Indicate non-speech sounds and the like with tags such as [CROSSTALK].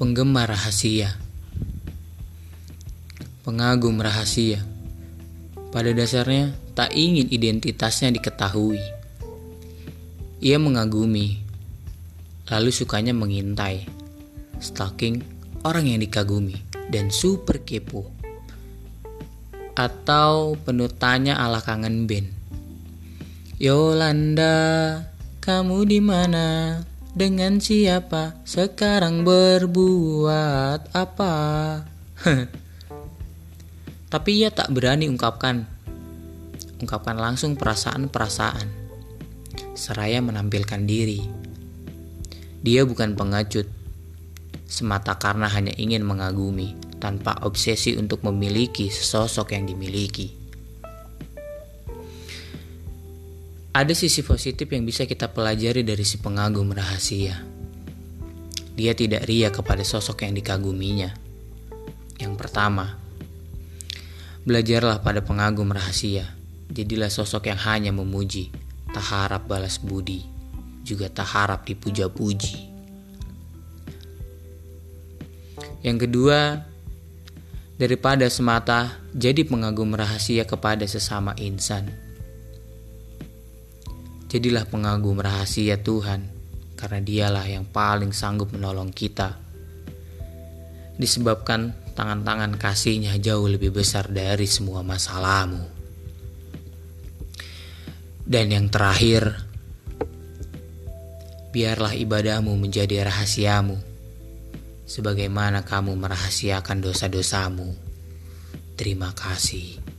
penggemar rahasia, pengagum rahasia. Pada dasarnya, tak ingin identitasnya diketahui. Ia mengagumi, lalu sukanya mengintai, stalking orang yang dikagumi, dan super kepo. Atau penuh tanya ala kangen band. Yolanda, kamu di mana? Dengan siapa sekarang berbuat apa? [LAUGHS] Tapi ia tak berani ungkapkan. Ungkapkan langsung perasaan-perasaan. Seraya menampilkan diri. Dia bukan pengecut. Semata karena hanya ingin mengagumi tanpa obsesi untuk memiliki sesosok yang dimiliki. Ada sisi positif yang bisa kita pelajari dari si pengagum rahasia. Dia tidak ria kepada sosok yang dikaguminya. Yang pertama, belajarlah pada pengagum rahasia. Jadilah sosok yang hanya memuji, tak harap balas budi, juga tak harap dipuja-puji. Yang kedua, daripada semata jadi pengagum rahasia kepada sesama insan Jadilah pengagum rahasia Tuhan, karena Dialah yang paling sanggup menolong kita. Disebabkan tangan-tangan kasihnya jauh lebih besar dari semua masalahmu. Dan yang terakhir, biarlah ibadahmu menjadi rahasiamu, sebagaimana kamu merahasiakan dosa-dosamu. Terima kasih.